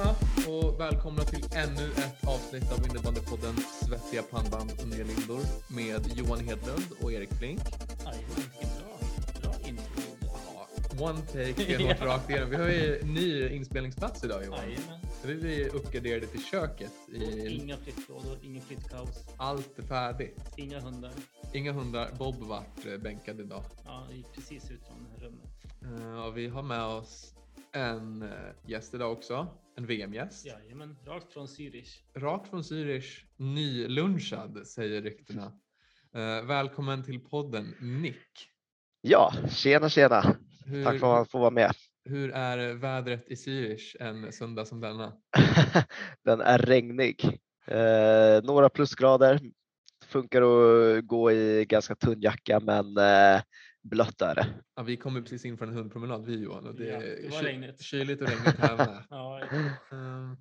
allihopa och välkomna till ännu ett avsnitt av Innebandypodden Svettiga pannband och nerlindor med Johan Hedlund och Erik Flink. Jajamän, vilken bra, bra intro. Ja, one take Ja. rakt igenom. Vi har ju ny inspelningsplats idag Johan. Jajamän. Så vi är uppgraderade till köket. I, Inga flyttlådor, ingen flyttkaos, allt är färdigt. inga hundar. Inga hundar. Bob vart eh, bänkad idag. Ja, gick precis ut från rummet. Eh, och vi har med oss en eh, gäst idag också. En VM-gäst. Jajamän, rakt från Zürich. Rakt från Zürich, nylunchad säger ryktena. Eh, välkommen till podden Nick. Ja, tjena tjena. Hur, Tack för att man får vara med. hur är vädret i Zürich en söndag som denna? Den är regnig. Eh, några plusgrader. Funkar att gå i ganska tunn jacka men eh, blött är det. Ja, vi kommer precis in från en hundpromenad vi Johan och det Ja, är det var ky- regnigt. kyligt och regnigt här med. Ja, Ehm,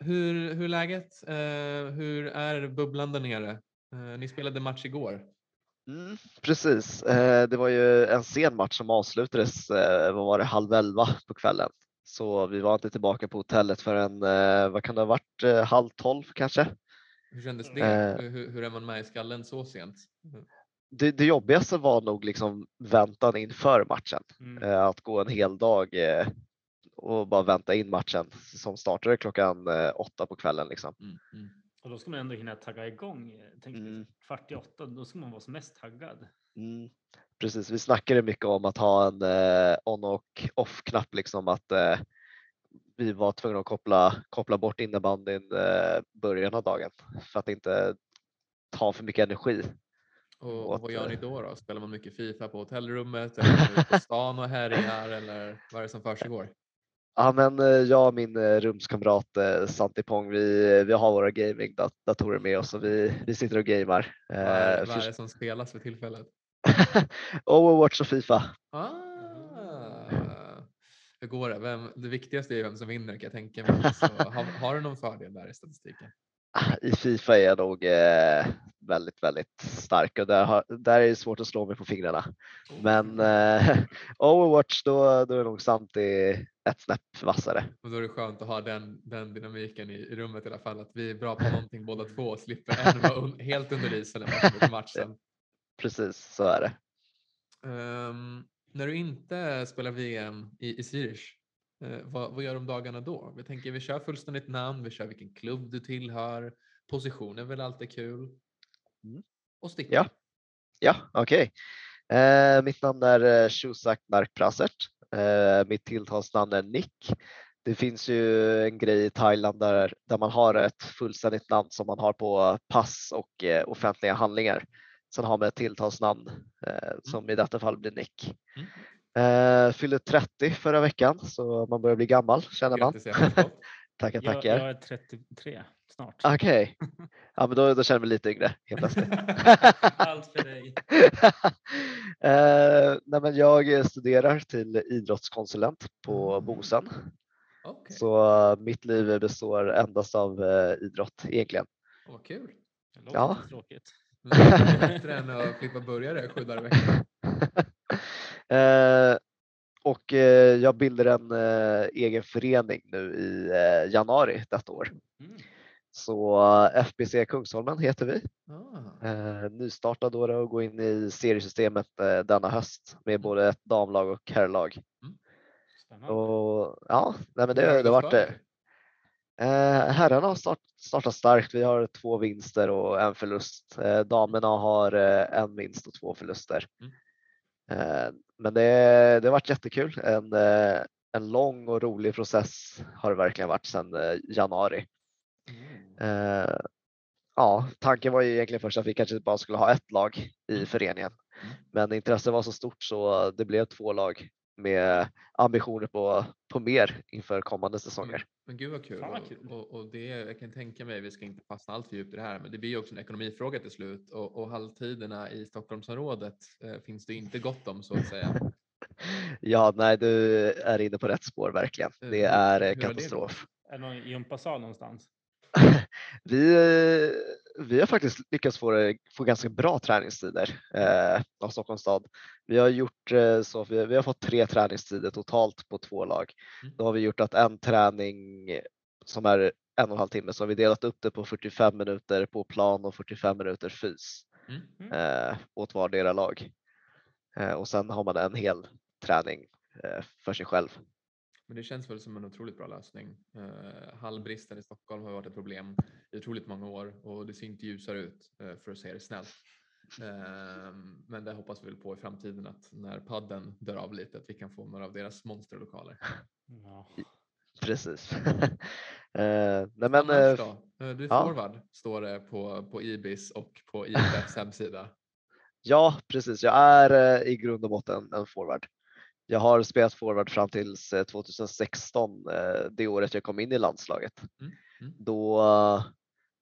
hur, hur är läget? Eh, hur är bubblan där nere? Eh, ni spelade match igår. Mm, precis, eh, det var ju en sen match som avslutades, eh, vad var det, halv elva på kvällen. Så vi var inte tillbaka på hotellet förrän, eh, vad kan det ha varit, eh, halv tolv kanske. Hur kändes det? Hur, hur är man med i skallen så sent? Det, det jobbigaste var nog liksom väntan inför matchen. mm. Eh, att gå en hel dag eh, och bara vänta in matchen som startade klockan eh, åtta på kvällen. Liksom. Mm, mm. Och då ska man ändå hinna tagga igång. Tänkte Mm. kvart i åtta, då ska man vara som mest taggad. Mm. Precis, vi snackade mycket om att ha en on och off-knapp, liksom att vi var tvungna att koppla, koppla bort innebandyn eh, början av dagen för att inte ta för mycket energi. Och, Och vad gör ni då, då? Spelar man mycket Fifa på hotellrummet eller på stan och härjar eller vad är det som försiggår? Ja, men eh, jag och min eh, rumskamrat eh, Santi Pong, vi, vi har våra gaming-datorer med oss och vi, vi sitter och gamar. Vad är, vad är det som spelas för tillfället? Overwatch och Fifa. Ah, hur går det? Vem, det viktigaste är vem som vinner kan jag tänka mig. Så har, har du någon fördel där i statistiken? I Fifa är jag nog eh, väldigt, väldigt stark och där, har, där är det svårt att slå mig på fingrarna. Men eh, Overwatch, då, då är nog Santi ett snäpp vassare. Och då är det skönt att ha den, den dynamiken i, i rummet i alla fall. Att vi är bra på någonting båda två och slipper en vara un, helt under isen matchen. Precis, så är det. Ehm, när du inte spelar VM i, i Zürich, vad, vad gör om dagarna då? Vi tänker vi kör fullständigt namn, vi kör vilken klubb du tillhör, position är väl alltid kul. Mm. Och sticka. Ja. Ja, okej. Eh, mitt namn är eh, Shusak Narkprasert. Eh, mitt tilltalsnamn är Nick. Det finns ju en grej i Thailand där, där man har ett fullständigt namn som man har på pass och eh, offentliga handlingar. Sen har man ett tilltalsnamn eh, som i detta fall blir Nick. Mm. Eh, fyllde 30 förra veckan så man börjar bli gammal känner man. Efterskott. Tackar, Jag, tackar. jag är 33 snart. Okej, ja, men då, då känner jag mig lite yngre helt plötsligt. Allt för dig. eh, nej, men jag studerar till idrottskonsulent på Mm. Bosön. Okej, Så mitt liv består endast av eh, idrott egentligen. Åh, vad kul. Det låter Ja. tråkigt. Är Bättre än att klippa burgare sju dagar i veckan. Eh, och eh, jag bildar en eh, egen förening nu i eh, januari detta år. Mm. Så FBC Kungsholmen heter vi. Ah. Eh, nystartad då och gå in i seriesystemet denna höst med både ett damlag och herrlag. Spännande. Och, ja, nej, men det, det har gått varit det. Eh, herrarna har start, startat starkt. Vi har två vinster och en förlust. Eh, damerna har eh, en vinst och två förluster. Mm. Men det, det har varit jättekul. En, eh, en lång och rolig process har det verkligen varit sedan eh, januari. Mm. Eh, ja, tanken var ju egentligen först att vi kanske bara skulle ha ett lag i föreningen. Mm. Men intresset var så stort så det blev två lag med ambitioner på, på mer inför kommande säsonger. Men gud vad kul. Och, kul. Och, och det, jag kan tänka mig, vi ska inte fastna allt för djupt i det här, men det blir ju också en ekonomifråga till slut och, och halvtiderna i Stockholmsområdet eh, finns det inte gott om så att säga. Ja, nej, du är inne på rätt spår verkligen. Eh, Det hur- är eh, hur det katastrof. Är det någon gympasal någonstans? Vi, eh, vi har faktiskt lyckats få, det- få ganska bra träningstider eh, av Stockholms stad. Vi har gjort eh, så, vi, vi har fått tre träningstider totalt på två lag. Mm. Då har vi gjort att en träning som är en och en halv timme så har vi delat upp det på 45 minuter på plan och 45 minuter fys Mm. Mm. eh, åt vardera lag. Eh, och sen har man en hel träning eh, för sig själv. Men det känns väl som en otroligt bra lösning. Eh, hallbristen i Stockholm har varit ett problem i otroligt många år och det ser inte ljusare ut eh, för att säga det snällt. Eh, men det hoppas vi väl på i framtiden att när padden dör av lite att vi kan få några av deras monsterlokaler. Ja. Precis. eh, nej men, eh? Eh, Du är ja. forward står det på, på Ibis och på IFFs hemsida. Ja, precis. Jag är eh, i grund och botten en forward. Jag har spelat forward fram tills eh, 2016, eh, det året jag kom in i landslaget. Mm, mm. Då, eh,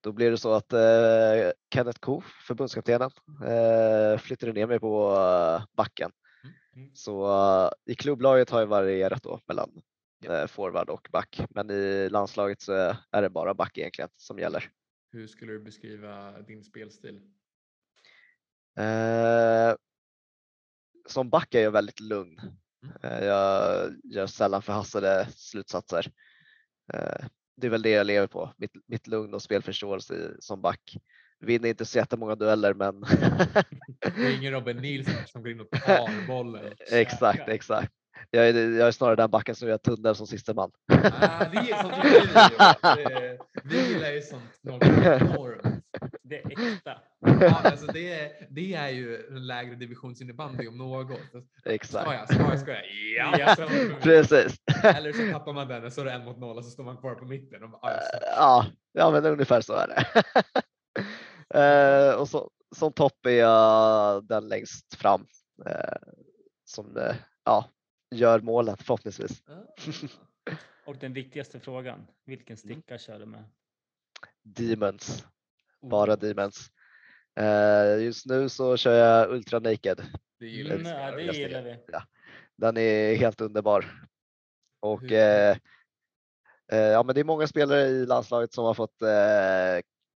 då blev det så att eh, Kenneth Koo, förbundskaptenen, eh, flyttade ner mig på eh, backen. Mm. Så eh, i klubblaget har jag varierat då mellan eh, forward och back, men i landslaget så är det bara back egentligen som gäller. Hur skulle du beskriva din spelstil? Eh, som back är jag väldigt lugn. Eh, jag gör sällan förhastade slutsatser. Eh, det är väl det jag lever på, mitt, mitt lugn och spelförståelse som back. Vinner inte så jättemånga dueller men Det är ingen Robin Nilsson som går in och tar bollen. exakt, exakt. Jag är, jag är snarare den backen som gör tunnel som sista man. Ah, det är sånt vi gillar. Det- Vi gillar ju sånt. Det är äkta. Ja, alltså det, är, det är ju en lägre divisionsinnebandy om något. Ska Exakt. jag? Ska jag? Ska jag? Ja! Ja. Precis. eller så tappar man den och så är det en mot noll och så står man kvar på mitten. Och bara, ah, så- Ja, ja men ungefär så är det. Eh, och så, som topp är jag den längst fram eh, som eh, ja, gör målen förhoppningsvis. Ah. Och den viktigaste frågan, vilken sticka kör du med? Demons, bara demons. Eh, just nu så kör jag Ultra Naked. Det gillar. Mm, ja, det gillar vi. Den är helt underbar. Och eh, eh, ja, men det är många spelare i landslaget som har fått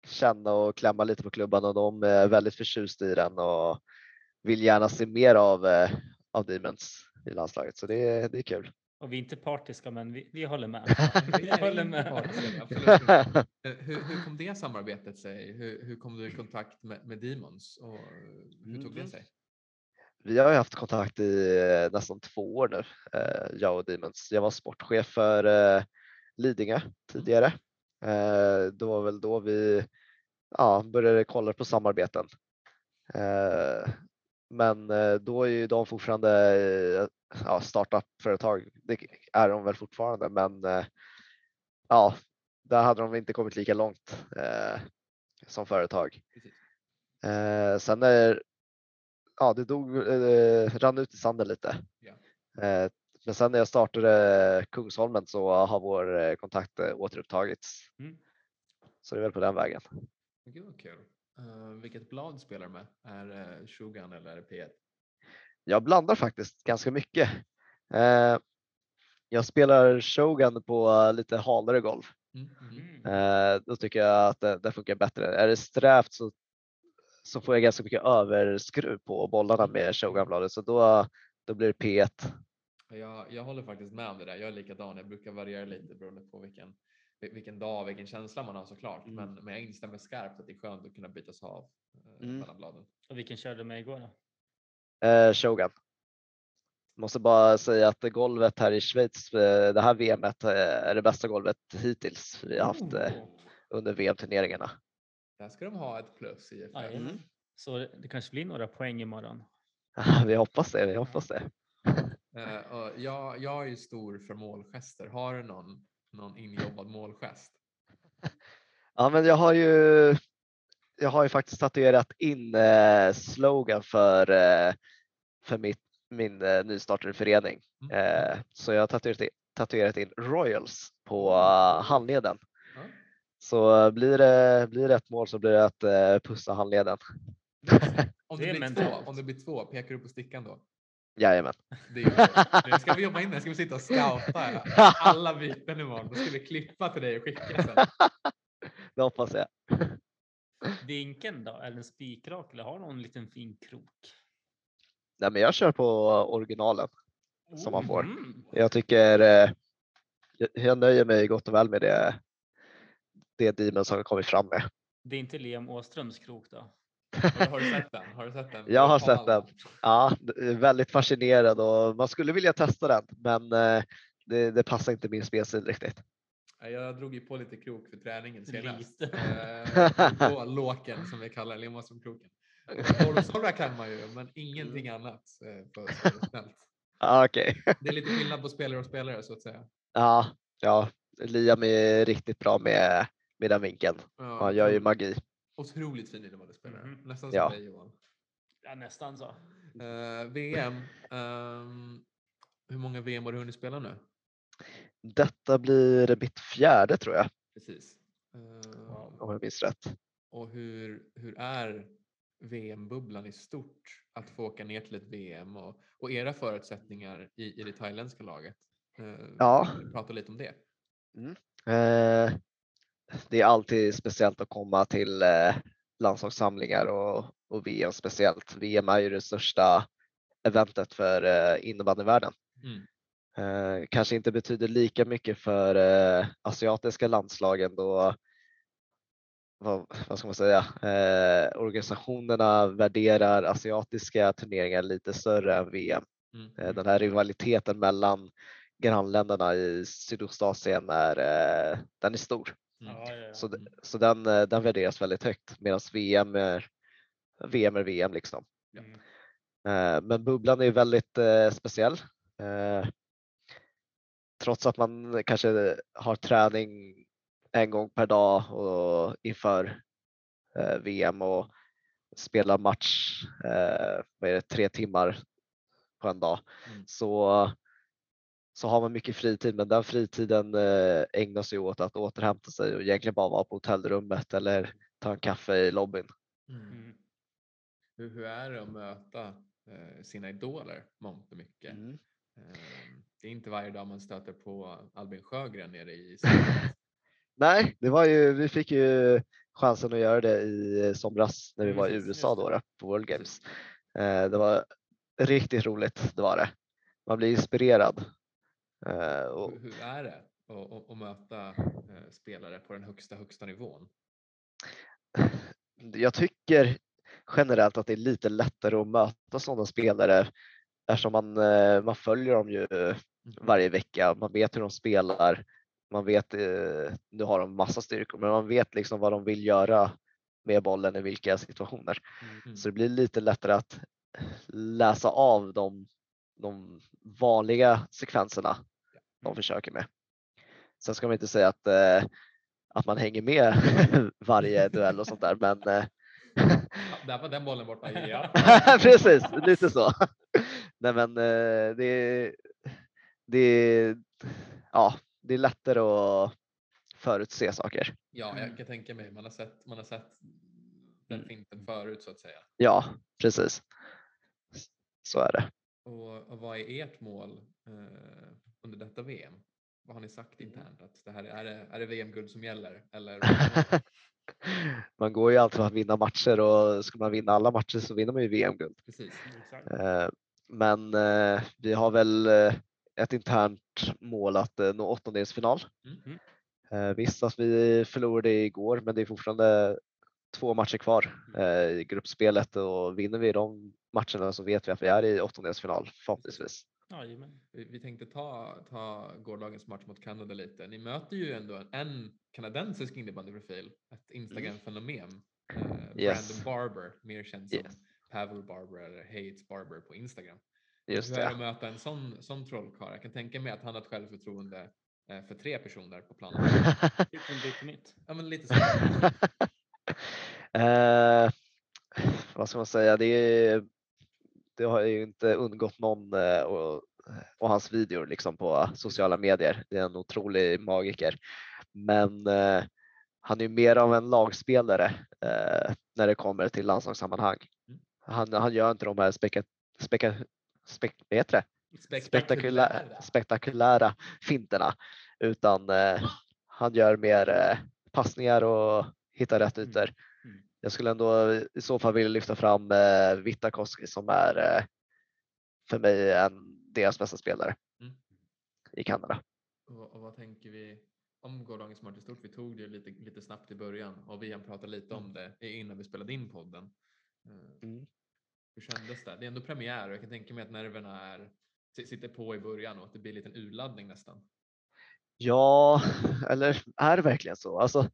känna och klämma lite på klubban och de är väldigt förtjusta i den och vill gärna se mer av, av Demons i landslaget. Så det, är- det är kul. Och vi är inte partiska men vi, vi håller med. Vi håller med. partiska, absolut inte. Eh, Hur, hur kom det samarbetet sig? Hur, hur kom du i kontakt med, med Demons och hur tog det Mm. sig? Vi har ju haft kontakt i eh, nästan två år nu, eh, jag och Demons. Jag var sportchef för Lidingö tidigare. Eh, det var väl då vi ja, började kolla på samarbeten. Men eh, då är ju de fortfarande eh, ja, startup-företag. Det är de väl fortfarande, men eh, ja, där hade de inte kommit lika långt eh, som företag. Eh, sen är ja, det dog, eh, rann ut i sanden lite. Eh, men sen när jag startade Kungsholmen så har vår kontakt återupptagits. Mm. Så det är väl på den vägen. Gud vad kul. Eh, vilket blad spelar du med? Är det Shogun eller är det P1? Jag blandar faktiskt ganska mycket. Eh, jag spelar Shogun på lite halare golv. Mm, mm. Mm. Eh, då tycker jag att det, det funkar bättre. Är det strävt så, så får jag ganska mycket överskruv på bollarna med Shogun-bladet så då, då blir det P1. Jag, jag håller faktiskt med om det där. Jag är likadan. Jag brukar variera lite beroende på vilken, vil- vilken dag, vilken känsla man har såklart. Mm. Men, men jag instämmer skarpt att det är skönt att kunna bytas av eh, Mm. mellan bladen. Och vilken körde du med igår då? Eh, Shogun. Måste bara säga att golvet här i Schweiz, eh, det här VMet eh, är det bästa golvet hittills vi har haft Oh. under VM-turneringarna. Där ska de ha ett plus i. Jajamän. Mm. Så det kanske blir några poäng imorgon. Vi hoppas det, vi hoppas det. Och jag, jag är ju stor för målgester. Har du någon, någon injobbad målgest? Ja, men jag har ju, jag har ju faktiskt tatuerat in eh, slogan för, eh, för mitt, min eh, nystartade förening. Mm. Eh, så jag har tatuerat in, tatuerat in Royals på handleden. Ja. Så blir det, blir det ett mål så blir det att eh, pussa handleden. Om Det blir två, om det blir två, pekar du på stickan då? Jajamän. Det. Nu ska vi jobba in det. Ska vi sitta och scouta alla byten imorgon? Då ska vi klippa till dig och skicka sen. Det hoppas jag. vinkeln då? Är den spikrak eller har någon liten fin krok? Nej, men jag kör på originalen. Som man får. Mhm. Jag tycker eh, jag- nöjer mig gott och väl med det, det Demon som har kommit fram med. Det är inte Liam Åströms krok då? Har, du sett den? Har du sett den? Jag har sett den. Ja, väldigt fascinerad och man skulle vilja testa den, men eh, det, det passar inte min spelstil riktigt. Ja, Jag drog ju på lite krok för träningen senast. Lite. Eh, på låken som vi kallar det, som kroken. Torvsolra kan man ju, men ingenting annat eh, på. Ah, Okej. Det är lite skillnad på spelare och spelare så att säga. Ja, ja, Liam är riktigt bra med, med den vinkeln. Ja, Han gör ju magi. Otroligt fin innebandy spelare. Mhm. Nästan Ja. som dig Johan. Ja, nästan så. Eh, VM. ehm, hur många VM har du hunnit spela nu? Detta blir mitt fjärde tror jag, Precis. Eh, om jag minns rätt. Och hur, hur är VM-bubblan i stort? Att få åka ner till ett VM och, och era förutsättningar i, i det thailändska laget? Eh, Ja. Prata lite om det. Eh, det är alltid speciellt att komma till eh, landslagssamlingar och, och VM speciellt. VM är ju det största eventet för eh, innebandyvärlden. Mm. Eh, kanske inte betyder lika mycket för eh, asiatiska landslagen då vad, vad ska man säga, eh, organisationerna värderar asiatiska turneringar lite större än VM. Mm. Den här rivaliteten mellan grannländerna i Sydostasien är, den är stor. Mm. Ja, ja, ja. Så, Mm. så den, eh, den värderas väldigt högt medan VM är VM är VM liksom. Mm. Eh, Men bubblan är väldigt eh, speciell. Trots att man kanske har träning en gång per dag och inför VM och spelar match vad är det, tre timmar på en dag Mm. så, så har man mycket fritid men den fritiden eh, ägnas ju åt att återhämta sig och egentligen bara vara på hotellrummet eller ta en kaffe i lobbyn. Mm. Mm. Hur, hur är det att möta eh, sina idoler mångt och mycket? Mm. Eh, det är inte varje dag man stöter på Albin Sjögren nere i. Nej, det var ju, vi fick ju chansen att göra det i somras när vi Mm, var i USA då, då på World Games. Eh, Det var riktigt roligt, det var det. Man blir inspirerad. Eh, och, Hur, hur är det att, att, möta eh, spelare på den högsta, högsta nivån? jag tycker generellt att det är lite lättare att möta sådana spelare eftersom man, eh, man följer dem ju varje vecka. Man vet hur de spelar. Man vet, nu har de massa styrkor, men man vet liksom vad de vill göra med bollen i vilka situationer. Mm. Så det blir lite lättare att läsa av de, de vanliga sekvenserna de försöker med. Sen ska man inte säga att, eh, att man hänger med varje duell och sånt där, men eh, där var den bollen borta. Ja. precis, lite så. Nej, men eh, det, är- det, ja, det är lättare att förutse saker. Ja, jag kan tänka mig. Man har sett, man har sett den Mm. finten förut så att säga. Ja, precis. Så är det. Och, och vad är ert mål eh, under detta VM? Vad har ni sagt internt? Att det här är, är, det, är det VM-guld som gäller? Eller? man går ju alltid för att vinna matcher och ska man vinna alla matcher så vinner man ju VM-guld. Precis. Exakt. Eh, Men eh, vi har väl eh, ett internt mål att eh, nå åttondelsfinal. Mm. Eh, Visst att vi förlorade igår men det är fortfarande två matcher kvar eh, i gruppspelet och vinner vi de matcherna så vet vi att vi är i åttondelsfinal förhoppningsvis. Jajamän. Vi, vi tänkte ta, ta gårdagens match mot Kanada lite. Ni möter ju ändå en, en kanadensisk innebandyprofil, ett Instagram-fenomen. Eh, Mm. Yes. Brandon Barber, mer känd som Yes. Pavel Barber eller Hates Barber på Instagram. Just Hur är det att möta en sån, sån trollkarl? Jag kan tänka mig att han har ett självförtroende eh, för tre personer på planen. Nytt. Ja, men lite så. eh, vad ska man säga? Det, är- det har ju inte undgått någon eh, och, och hans videor liksom på sociala medier. Det är en otrolig magiker. Men eh, han är ju mer av en lagspelare eh, när det kommer till landslagssammanhang. Mm. Han, han gör inte de här speka, speka, spek, spektakulära, spektakulära finterna utan eh, han gör mer eh, passningar och hittar rätt Mm. ytor. Mm. jag skulle ändå i så fall vilja lyfta fram eh, Vitakoski som är eh, för mig en, deras bästa spelare Mm. i Kanada. Och, och vad tänker vi om gårdagens match i stort? Vi tog det lite, lite snabbt i början och vi har pratat lite om det innan vi spelade in podden. Eh, Mm. Hur kändes det? Det är ändå premiär och jag kan tänka mig att nerverna är, si- sitter på i början och att det blir en liten urladdning nästan. Ja, eller är det verkligen så? Alltså,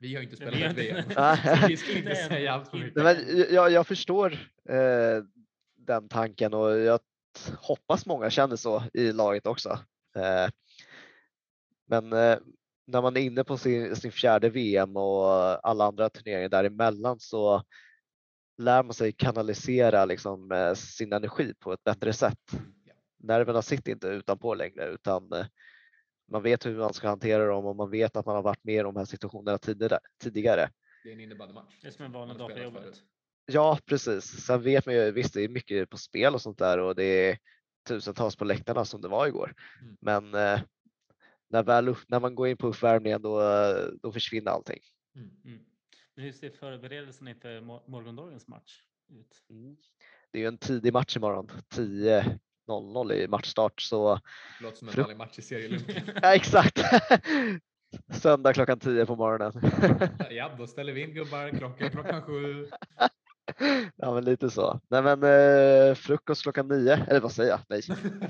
Vi har ju inte spelat ett VM. Nej. så vi ska inte Inte än. säga allt för Inte mycket. nej, men jag, jag förstår eh, den tanken och jag hoppas många känner så i laget också. Eh, men eh, när man är inne på sin, sin fjärde VM och alla andra turneringar däremellan så lär man sig kanalisera liksom, eh, sin energi på ett bättre sätt. Nerverna sitter inte utanpå längre utan eh, man vet hur man ska hantera dem och man vet att man har varit med i de här situationerna tidigare. tidigare. Det är en innebandymatch. Det är som en vanlig dag på jobbet. Ja, precis. Sen vet man ju, visst det är mycket på spel och sånt där och det är tusentals på läktarna som det var igår. Mm. Men eh, när, väl, när man går in på uppvärmningen då, då försvinner allting. Mm. Mm. Men hur ser förberedelsen inför mo- morgondagens match ut? Det är ju en tidig match imorgon, 10.00 i matchstart. Så Låter som en vanlig match i serielunken. ja, exakt. Söndag klockan 10 på morgonen. ja, då ställer vi in gubbar klockan klockan sju. ja, men lite så. Nej, men eh, frukost klockan 9, eller vad säger jag? Nej.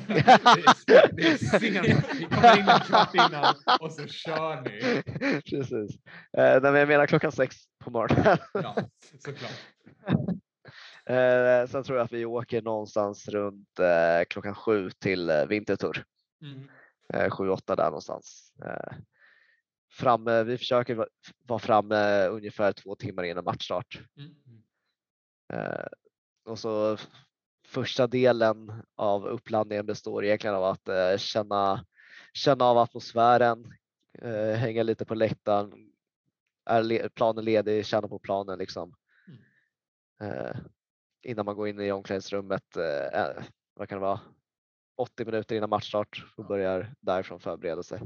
det är, det är sent. Vi kommer in en kvart innan och så kör ni. Precis. Eh, nej, men jag menar klockan 6 på morgonen. Ja, såklart. Eh, sen tror jag att vi åker någonstans runt eh, klockan sju till eh, Vintertur. Mm. Eh, sju, åtta där någonstans. Eh, framme, vi försöker va- vara framme ungefär två timmar innan matchstart. Mm. Eh, och så första delen av uppladdningen består egentligen av att eh, känna, känna av atmosfären, eh, hänga lite på läktaren, är le- planen ledig, känna på planen liksom. Eh, innan man går in i omklädningsrummet, eh, eh, vad kan det vara, 80 minuter innan matchstart och Ja. börjar därifrån förbereda sig.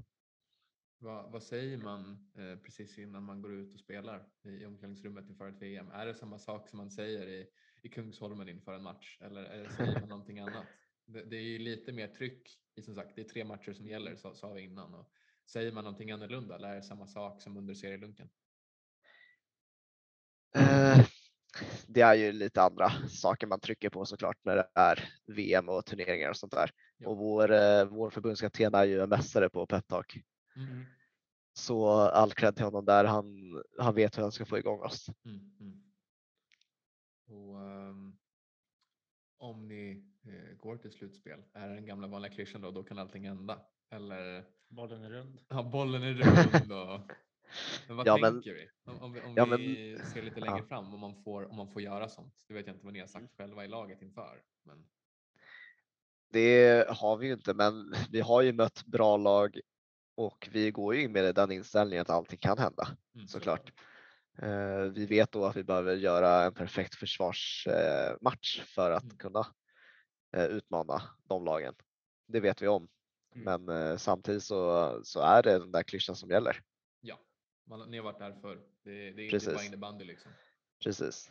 Vad, vad säger man eh, precis innan man går ut och spelar i omklädningsrummet inför ett VM? Är det samma sak som man säger i, i Kungsholmen inför en match eller det, säger man någonting annat? Det, det är ju lite mer tryck i som sagt, det är tre matcher som gäller sa, sa vi innan. Och säger man någonting annorlunda eller är det samma sak som under serielunken? Eh, det är ju lite andra saker man trycker på såklart när det är VM och turneringar och sånt där. Ja. Och vår, eh, vår förbundskapten är ju en mästare på peptalk. Mm. Så all cred till honom där. Han, han vet hur han ska få igång oss. Mm, mm. Och ehm, om ni eh, går till slutspel, är det den gamla vanliga klyschan då, då kan allting hända? Eller Bollen är rund. ja, bollen är rund och men vad Ja, men- tänker vi? Om, vi, om Ja, men- vi ser lite längre ja. fram om man, får, om man får göra sånt. Det vet jag inte vad ni har sagt själva i laget inför. Men, Det har vi ju inte, men vi har ju mött bra lag och vi går ju in med den inställningen att allting kan hända mm, såklart. Eh, Vi vet då att vi behöver göra en perfekt försvarsmatch för att Mm. kunna eh, utmana de lagen. Det vet vi om. Mm. Men eh, samtidigt så, så är det den där klyschan som gäller. Man, ni har varit där förr. Det, det är inte bara Precis. innebandy liksom. Precis.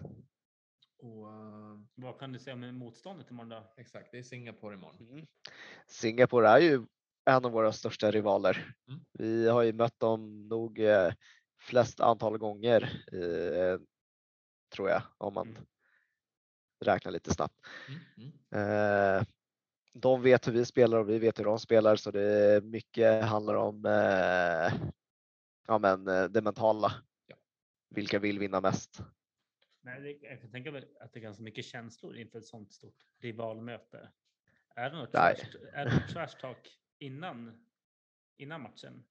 Och, eh, Vad kan du säga om motståndet imorgon då? exakt, det är Singapore imorgon. Mm. Singapore är ju en av våra största rivaler. Mm. Vi har ju mött dem nog eh, flest antal gånger, eh, tror jag, om man Mm. räknar lite snabbt. Mm, mm. Eh, de vet hur vi spelar och vi vet hur de spelar så det är mycket handlar om eh, ja, men, eh, det mentala. Ja. Vilka vill vinna mest? Nej, jag kan tänka mig att det är ganska mycket känslor inför ett sånt stort rivalmöte. Är det något trash, talk innan, innan matchen?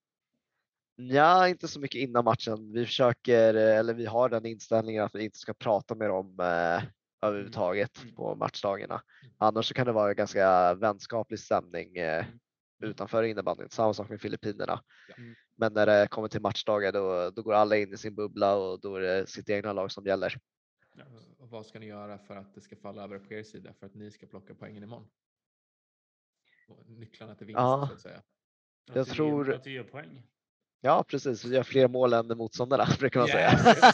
Ja, inte så mycket innan matchen. Vi försöker, eh, eller vi har den inställningen att vi inte ska prata med dem eh, överhuvudtaget Mm. på matchdagarna. Mm. Annars så kan det vara ganska vänskaplig stämning eh, Mm. Utanför innebandyn. Samma sak med Filippinerna. Ja. Mm. Men när det kommer till matchdagar då, då går alla in i sin bubbla och då är det sitt egna lag som gäller. Ja. Och vad ska ni göra för att det ska falla över på er sida för att ni ska plocka poängen imorgon? Och Nycklarna till vinst Ja. så att säga. Att Jag ger- tror- Att du gör poäng. Ja, precis. Vi gör fler mål än motståndarna brukar man säga. Yes,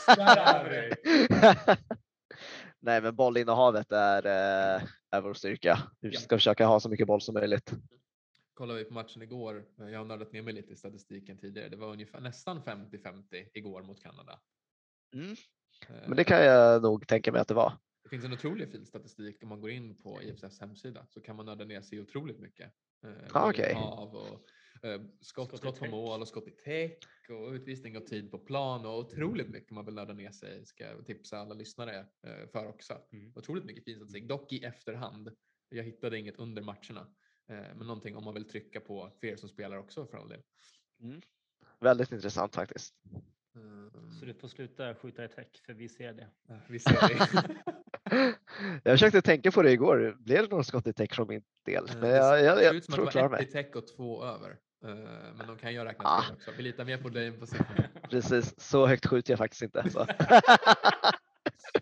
vi. Nej, men bollinnehavet är, eh, är vår styrka. Vi Ja. ska försöka ha så mycket boll som möjligt. Kollar vi på matchen igår, jag har nördat ner mig lite i statistiken tidigare, det var ungefär nästan 50-50 igår mot Kanada. Mm. Eh, Men det kan jag nog tänka mig att det var. Det finns en otroligt fin statistik om man går in på IFFs hemsida så kan man nörda ner sig otroligt mycket. Eh, Ah, okej. bollinnehav och eh, skott, Skott skott på mål och skott i täck och utvisning och tid på plan och otroligt mycket man vill nörda ner sig ska tipsa alla lyssnare eh, för också. Mm. Otroligt mycket fin statistik, dock i efterhand. Jag hittade inget under matcherna. Eh, men någonting om man vill trycka på för er som spelar också för all del. Väldigt intressant faktiskt. Mm. Så du får sluta skjuta i täck för vi ser det. Ja, vi ser det. Jag försökte tänka på det igår. Blev det några skott i täck från min del? Eh, Men det jag, jag, ser jag ut som tror att jag det klarar var ett i mig. täck och två över. Eh, Men de kan ju räkna Ah. också. Vi litar mer på dig än på siffrorna. Precis, så högt skjuter jag faktiskt inte. Så.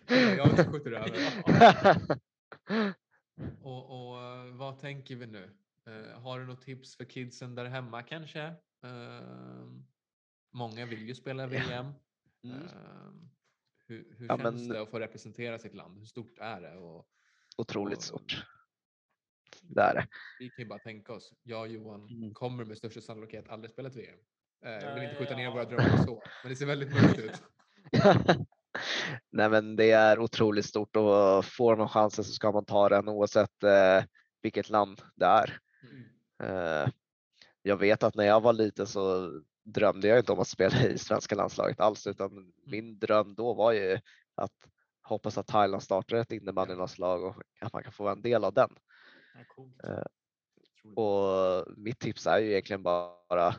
Jag skjuter över. Vad tänker vi nu? Eh, har du något tips för kidsen där hemma kanske? Eh, många vill ju spela VM. Mm. Eh, hur hur Ja, känns men- det att få representera sitt land? Hur stort är det? Och, Otroligt och, stort. Det är det. Vi kan ju bara tänka oss, jag och Johan Mm. kommer med största sannolikhet aldrig spela ett VM. Eh, jag vill inte skjuta ner våra drömmar så, men det ser väldigt mörkt ut. Nej, men det är otroligt stort och får man chansen så ska man ta den oavsett eh, vilket land det är. Mm. Eh, jag vet att när jag var liten så drömde jag inte om att spela i svenska landslaget alls, utan min dröm då var ju att hoppas att Thailand startar ett innebandylandslag och att man kan få vara en del av den. Ja. Eh. Och mitt tips är ju egentligen bara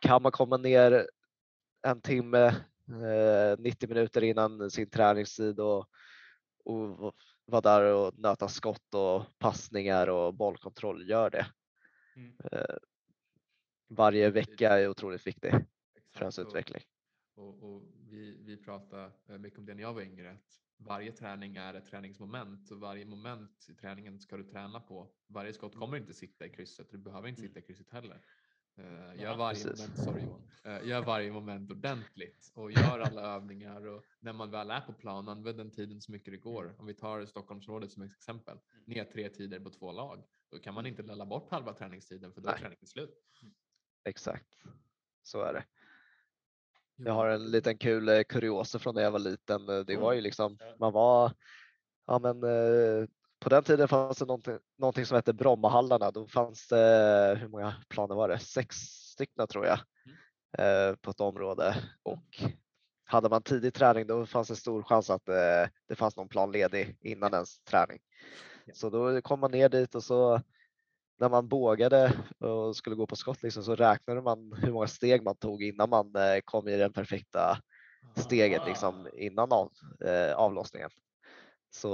kan man komma ner en timme, eh, 90 minuter innan sin träningstid och, och vara där och nöta skott och passningar och bollkontroll, gör det. Mm. Eh, Varje vecka är otroligt viktig för Exakt, ens och- utveckling. Och, och vi, vi pratade eh, mycket om det när jag var yngre, att varje träning är ett träningsmoment och varje moment i träningen ska du träna på. Varje skott kommer inte sitta i krysset, du behöver inte Mm. sitta i krysset heller. Uh, gör, Ja, varje precis. moment, sorry Eh, gör varje moment ordentligt och gör alla övningar och när man väl är på plan, använd den tiden så mycket det går. Om vi tar Stockholmsområdet som exempel, ni har tre tider på två lag. Då kan man inte lälla bort halva träningstiden för då är träningen slut. Exakt, så är det. Jag har en liten kul eh, kuriosa från när jag var liten. Det var ju Mm. liksom, man var, ja men på den tiden fanns det någonting, någonting som hette Brommahallarna. Då fanns det, hur många planer var det? Sex stycken tror jag eh, på ett område och hade man tidig träning då fanns det stor chans att eh, det fanns någon plan ledig innan ens träning. Ja. Så då kom man ner dit och så när man bågade och skulle gå på skott liksom, så räknade man hur många steg man tog innan man eh, kom i den perfekta steget Ah. liksom innan av, eh, avlossningen. Så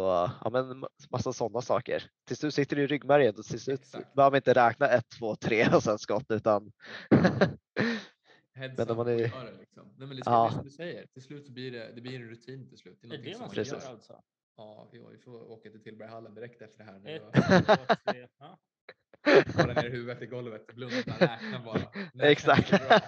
ja, men ma- massa sådana saker. Till slut sitter det i ryggmärgen och till slut Exakt. behöver man inte räkna ett, två, tre och sen skott utan Heads Men om up man är- det liksom. Nej, men ska, Ja. det som du säger, till slut så blir det, det blir en rutin till slut. Det är, Det det som man ska Precis. göra alltså. Ja, vi, vi får åka till Tillberghallen direkt efter det här nu Ett, två, tre. Ja. ner huvudet i golvet, blunda, räkna bara. När Exakt. Ha,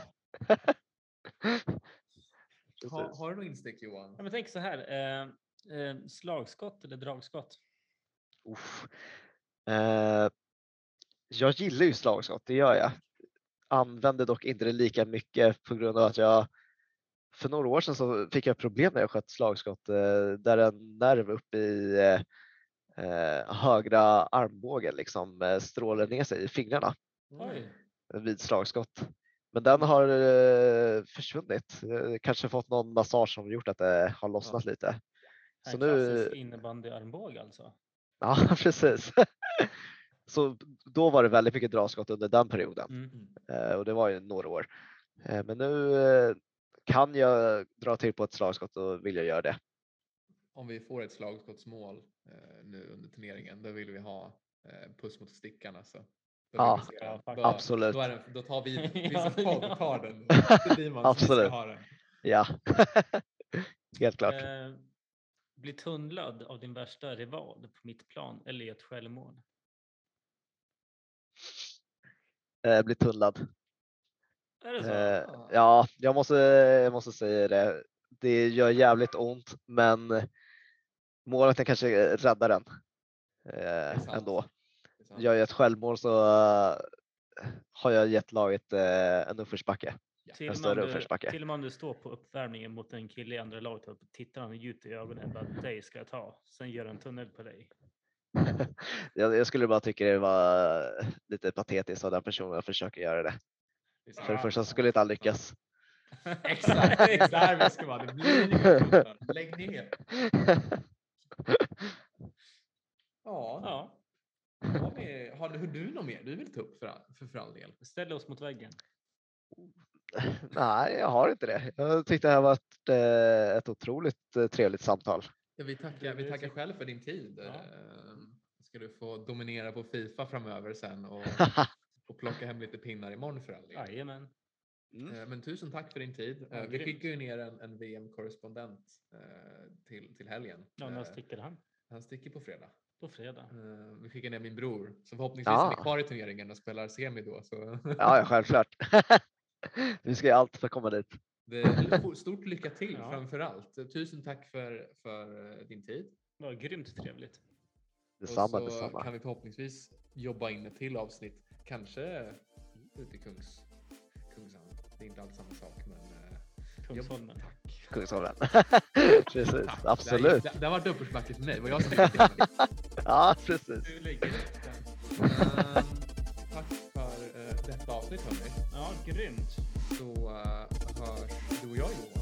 Precis. har du något instick Johan? Ja, men tänk så här. Eh, eh, slagskott eller dragskott? Eh, jag gillar ju slagskott, det gör jag. Använder dock inte det lika mycket på grund av att jag för några år sedan så fick jag problem när jag sköt slagskott eh, där en nerv uppe i eh, eh, högra armbågen liksom eh, strålar ner sig i fingrarna Oj. vid slagskott. Men den har eh, försvunnit. Eh, Kanske fått någon massage som gjort att det har lossnat lite. Så En nu, innebandyarmbåge alltså. ja precis. Så då var det väldigt mycket dragskott under den perioden Mm. eh, och det var ju några år. Eh, Men nu eh, kan jag dra till på ett slagskott och vill jag göra det. Om vi får ett slagskottsmål eh, nu under turneringen, då vill vi ha eh, puss mot stickan alltså. Då Ja, Då- absolut. Då, är den, då tar vi, vi som podd ja. tar den. Absolut. ha den. Ja, helt klart. Eh, bli tunnlad av din värsta rival på mitt plan eller i ett självmål? Eh, Bli tunnlad. Är det så? Eh, Ah. ja, jag måste, jag måste säga det. Det gör jävligt ont, men målvakten kanske räddar den eh, ändå. Är. Gör jag ett självmål så eh, har jag gett laget eh, en uppförsbacke. Till en större uppförsbacke. till och med om du står på uppvärmningen mot en kille i andra laget och tittar han djupt i ögonen och bara dig ska jag ta. Sen gör en tunnel på dig. jag, jag skulle bara tycka det var lite patetiskt av den personen att försöka göra det. Det. För det första skulle inte han lyckas. Exakt, det är där vi ska vara. Det blir inga. Lägg ner. Ja, Ja, har, vi, har du, har du något mer du vill ta upp för, för, för all del? ställ oss mot väggen. Nej, jag har inte det. Jag tyckte det här var ett, eh, ett otroligt eh, trevligt samtal. Ja, vi tackar, vi tackar själv för din tid. Ja. Ehm, Ska du få dominera på Fifa framöver sen och, och plocka hem lite pinnar imorgon för all del. Jajamän. Mm. Eh, Men tusen tack för din tid. Ja, Eh, Vi grymt. skickar ju ner en, en VM-korrespondent eh, till, till helgen. Ja, när Eh, sticker han? Han sticker på fredag. På fredag. Eh, Vi skickar ner min bror som förhoppningsvis Ja. är kvar i turneringen och spelar semi då. Så Ja, ja, självklart. Vi ska göra allt för att komma dit. det stort lycka till Ja. framför allt. Tusen tack för, för eh, din tid. Det var grymt trevligt. Detsamma, och så detsamma. kan vi förhoppningsvis jobba in ett till avsnitt. Kanske ute i Kungs, Kungshamn. Det är inte alls samma sak men eh, Kungsholmen. tack. Kungsholmen. Precis, Tack. Det, absolut. har- det, det har varit uppförsbacke för mig. Det var jag som. Ja, precis. Du lägger. Ehm, Tack för eh, detta avsnitt hörni. Ja, grymt. Så uh, hörs du och jag Johan.